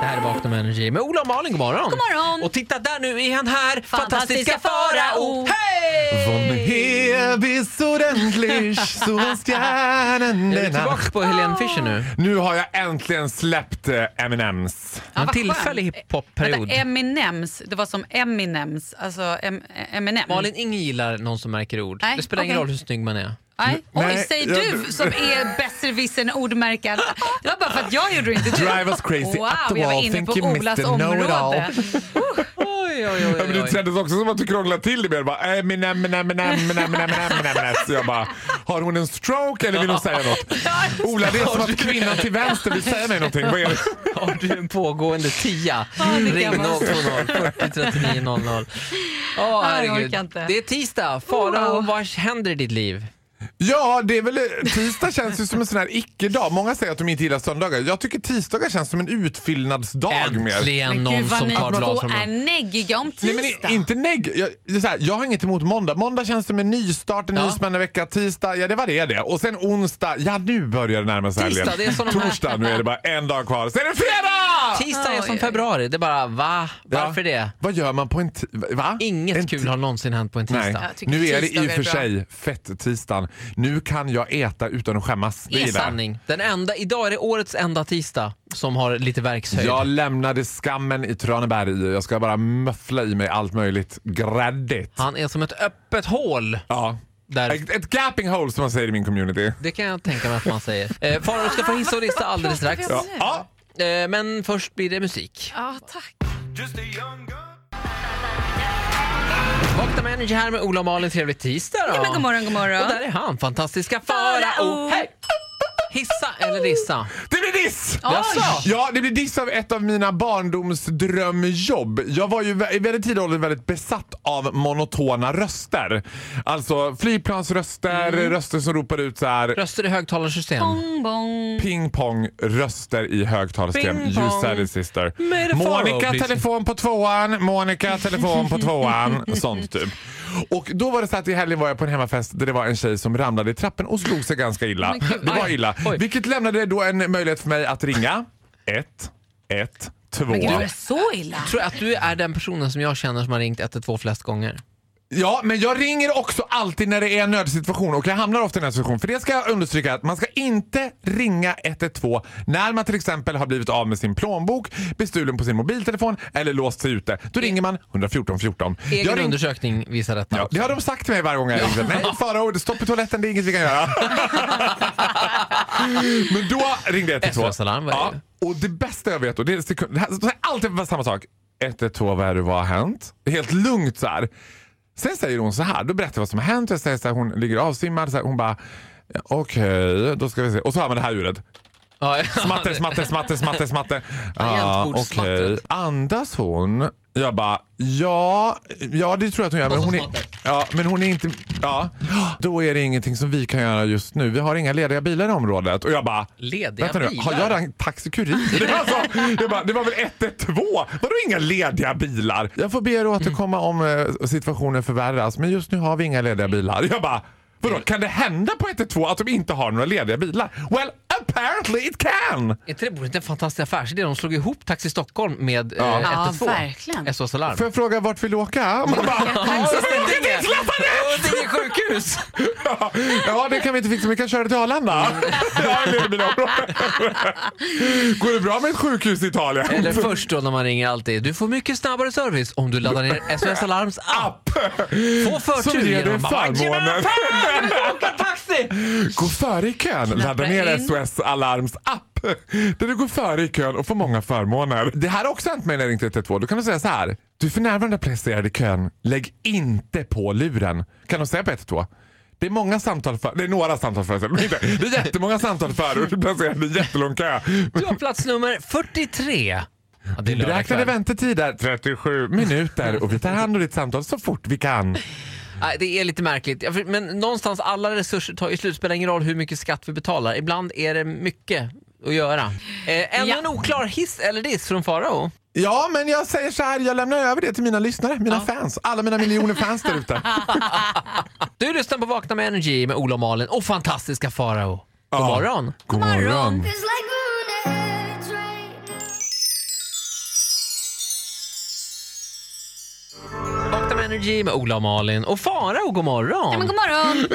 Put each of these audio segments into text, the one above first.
Det här är Vakna med Energy med Ola och Malin, god morgon. God morgon. Och titta där nu är han här, fantastiska, Fantastiska Farao. Hej! Von hier bis unendlich, so stjernen Är du tillbaka på Helene Fischer nu? Nu har jag äntligen släppt eh, M&M's. En vad tillfällig skönt. hiphop-period. Vänta, Eminems, det var som Eminems, alltså em, Eminem. Malin, ingen gillar någon som märker ord. Nej, det spelar ingen okej. roll hur snygg man är. Nej. Oj, säger du som är besserwissern ordmärkaren. Det var bara för att jag gjorde det, inte du. Drive us crazy Wow, up the jag var wall, inne på Olas område. Oj, oj, Ja, men det kändes också som att du krånglade till det mer. Bara, Eminem, Eminem, Eminem, Eminem, Eminem, Eminem. Så jag bara, har hon en stroke eller vill hon säga något? Ola, det är som att kvinnan till vänster vill säga mig någonting. Vad är det? Har du en pågående tia? Ring vara. 020 40 39 00. Åh, herregud. Det är tisdag. Farao, vad händer i ditt liv? Ja, det är väl, tisdag känns ju som en sån här icke-dag. Många säger att de inte gillar söndagar. Jag tycker tisdagar känns som en utfyllnadsdag mer. Äntligen någon som tar blad från är neggiga om Nej, men tisdag. i- inte negg. Jag, det är så här, jag har inget emot måndag. Måndag känns som en nystart, en Ja. ny vecka. Tisdag, ja det var det det. Och sen onsdag, ja nu börjar det närma sig Tisdag, helgen. det är som de här- Torsdag, nu är det bara en dag kvar. Sen är det fredag! Tisdag är Oj, som oj. februari. Det är bara, va? Varför Ja. det? Vad gör man på en ti- va? Inget en kul har någonsin hänt på en tisdag. Nej, Jag tycker nu är det i tisdagar och för är sig fett-tisdagen. Nu kan jag äta utan att skämmas. Det är gillar jag. sanning. Den enda, idag är det årets enda tisdag som har lite verkshöjd. Jag lämnade skammen i Traneberg. Jag ska bara möffla i mig allt möjligt gräddigt. Han är som ett öppet hål. Ja. Där. Ett, ett gapping hole som man säger i min community. Det kan jag tänka mig att man säger. Eh, Farao ska få hissa och lista alldeles strax. Ja. Ja. Eh, men först blir det musik. Ja, tack. Vakna med Energy här med Ola och Malin. Trevlig tisdag då. Ja, men god morgon, god morgon. Och där är han, fantastiska Farao. Hej! Hissa eller dissa? Det diss! Jaså? Ja, det blir diss av ett av mina barndomsdrömjobb. Jag var ju i väldigt tidig ålder väldigt besatt av monotona röster. Alltså flygplansröster, röster som ropar ut så här Röster i högtalarsystem. Bong, bong. ping pong röster i högtalarsystem. You said it sister. Monica telefon på tvåan, Monica telefon på tvåan. Sånt typ. Och då var det så att i helgen var jag på en hemmafest där det var en tjej som ramlade i trappen och slog sig ganska illa. Det var illa. Vilket lämnade då en möjlighet för mig att ringa 1, 1, 2. Men gud, är så illa? Tror jag att du är den personen som jag känner som har ringt 112 flest gånger. Ja, men jag ringer också alltid när det är en nödsituation och jag hamnar ofta i den situationen. För det ska jag understryka att man ska inte ringa 112 när man till exempel har blivit av med sin plånbok, bestulen på sin mobiltelefon eller låst sig ute. Då ringer man 114 14. Egen Jag ring- undersökning visar detta Ja, också. det har de sagt till mig varje gång jag ringt. Nej, Farao, stopp i toaletten, det är inget vi kan göra. Men då ringde jag till två. SOS-alarm var det ja, Och det bästa jag vet, och det är sekund, alltid samma sak. 112, vad är det, vad har hänt? Helt lugnt så här. Sen säger hon så här, då berättar jag vad som har hänt. Jag säger så här, hon ligger avsvimmad. Så här, hon bara, okej, okay, då ska vi se. Och så har man det här ljudet. Smatter, smatter, smatter, smatter, smatter. Ja, okej. Andas hon? Jag bara, ja, ja det tror jag att hon gör. Men hon, är, ja, men hon är inte, ja, då är det ingenting som vi kan göra just nu. Vi har inga lediga bilar i området. Och jag bara, Lediga vänta nu, bilar? har jag ringt Taxi Kurir? Det var, så, jag bara, det var väl 112? Vadå inga lediga bilar? Jag får be er återkomma om eh, situationen förvärras, men just nu har vi inga lediga bilar. Jag bara, vadå, kan det hända på 112 att de inte har några lediga bilar? Well, apparently it can! Är inte det en fantastisk affärsidé? De slog ihop Taxi Stockholm med Ja. eh, Ja, 112. verkligen. SOS Alarm. Får jag fråga vart vill du åka? Man bara, Huddinge sjukhus! ja, ja, det kan vi inte fixa, men vi kan köra till Arlanda. Ja, området. Går det bra med ett sjukhus i Italien? Eller först då när man ringer alltid. Du får mycket snabbare service om du laddar ner SOS Alarms app. Få förtur Som ger dig genom att bara, taxi! Gå före i kön. Ladda ner in. SOS Alarms app. Där du går före i kön och får många förmåner. Det här har också hänt mig när jag ringt 112. Då kan du säga så här. Du är för närvarande placerad i kön. Lägg inte på luren. Kan de säga på 112? Det är många samtal för, det är några samtal för, men inte, det är jättemånga samtal före och du placerad i jättelång kö. Du har plats nummer 43. Ja, det är Beräknade väntetider 37 minuter och vi tar hand om ditt samtal så fort vi kan. Nej, det är lite märkligt. Ja, Men någonstans, alla resurser tar ju slut. spelar ingen roll hur mycket skatt vi betalar. Ibland är det mycket att göra. Eh, ännu Ja. en oklar hiss eller diss från Farao. Ja, men jag säger så här, jag lämnar över det till mina lyssnare, mina fans, alla mina miljoner fans där ute. Du lyssnar på Vakna med Energy med Ola och Malin och fantastiska Farao. God Ja. morgon! God morgon. It's like Energy med Ola och Malin och Farao, god morgon. Ja, men god morgon.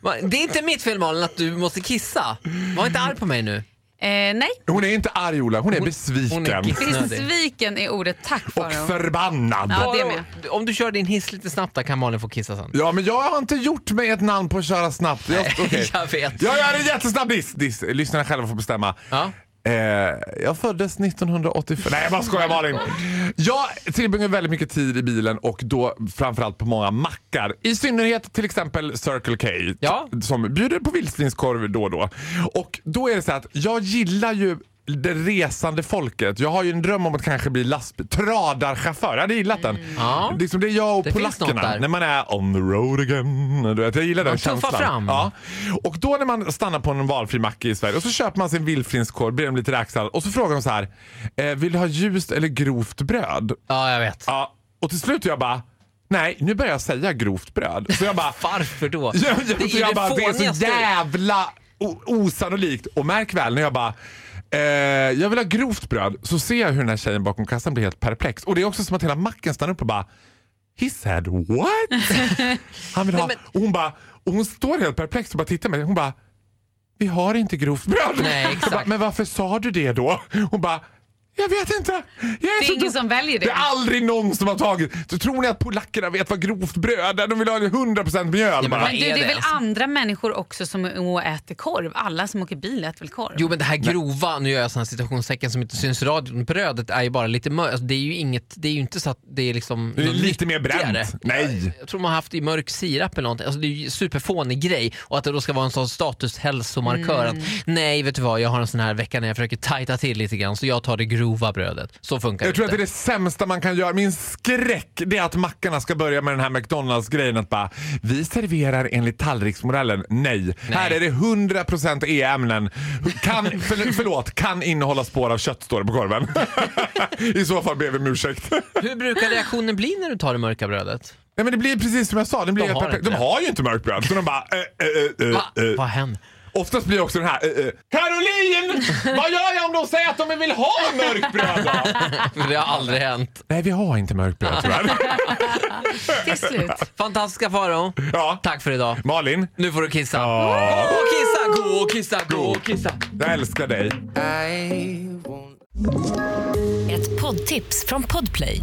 Va, Det är inte mitt fel Malin att du måste kissa. Var inte arg på mig nu. Eh, nej, Hon är inte arg Ola, hon är besviken. hon är besviken är ordet. Tack och Farao. förbannad. Ja, det med. Om du kör din hiss lite snabbt där kan Malin få kissa sen. Ja, men jag har inte gjort mig ett namn på att köra snabbt. Jag, okej. Jag vet. Jag gör en jättesnabb diss. diss. Lyssnarna själva får bestämma. Ja. Eh, jag föddes 1985. Nej, jag bara skojar Malin. Jag tillbringar väldigt mycket tid i bilen och då framförallt på många mackar. I synnerhet till exempel Circle K Ja. som bjuder på vildsvinskorv då och då. Och då är det så att jag gillar ju det resande folket. Jag har ju en dröm om att kanske bli lastbil, tradarchaufför. Jag hade gillat den. Ja. Liksom det är jag och Det polackerna. När man är on the road again. Du vet, jag gillar den Man tuffar känslan. fram. Ja. Och då när man stannar på en valfri macka i Sverige och så köper man sin vildsvinskorv, ber om lite räksallad och så frågar de så här. Eh, vill du ha ljust eller grovt bröd? Ja, jag vet. Ja. Och till slut jag bara. Nej, nu börjar jag säga grovt bröd. Så jag bara. Varför då? Ja, ja, det är jag det bara, det är så jävla osannolikt. Och märk väl när jag bara eh, jag vill ha grovt bröd så ser jag hur den här tjejen bakom kassan blir helt perplex. Och det är också som att hela macken stannar upp och bara He said what? Han vill ha, och hon bara, och hon står helt perplex och bara tittar på mig. Hon bara Vi har inte grovt bröd. Nej, bara, Men varför sa du det då? Hon bara jag vet inte. Jag Det är ingen dum." som väljer det. Det är aldrig någon som har tagit. Så tror ni att polackerna vet vad grovt bröd är? De vill ha 100% mjöl men bara. Men du, är det är väl alltså? andra människor också som är äter korv? Alla som åker bil äter väl korv? Jo men det här grova, nu gör jag sådana citationstecken som inte syns i radion, brödet är ju bara lite mörkt. Alltså, det är ju inget, det är ju inte så att det är liksom Det är lite mer bränt. Nej. Jag tror man har haft i mörk sirap eller någonting. Alltså, det är ju superfånig grej och att det då ska vara en sån statushälsomarkör att nej vet du vad, jag har en sån här vecka när jag försöker tajta till lite grann så jag tar det grova brödet. Så funkar Jag det tror att det inte. är det sämsta man kan göra. Min skräck det är att mackarna ska börja med den här McDonalds-grejen att bara vi serverar enligt tallriksmodellen. Nej. Här är det 100% E-ämnen. Kan, för, förlåt, kan innehålla spår av kött står det på korven. I så fall ber vi om ursäkt. Hur brukar reaktionen bli när du tar det mörka brödet? Nej, men det blir precis som jag sa. Det blir De har inte de har ju inte mörkt bröd. Så de bara... Eh, eh, eh, Va? eh. Vad händer? Oftast blir också den här... Eh, eh. Caroline! Vad gör jag om de säger att de vill ha mörkt bröd då? Det har aldrig hänt. Nej, vi har inte mörkt bröd tyvärr. Till slut. Fantastiska Faro. ja. Tack för idag. Malin, Nu får du kissa. Ja. Gå och kissa, gå och kissa, gå och kissa. jag älskar dig. Ett poddtips från Podplay.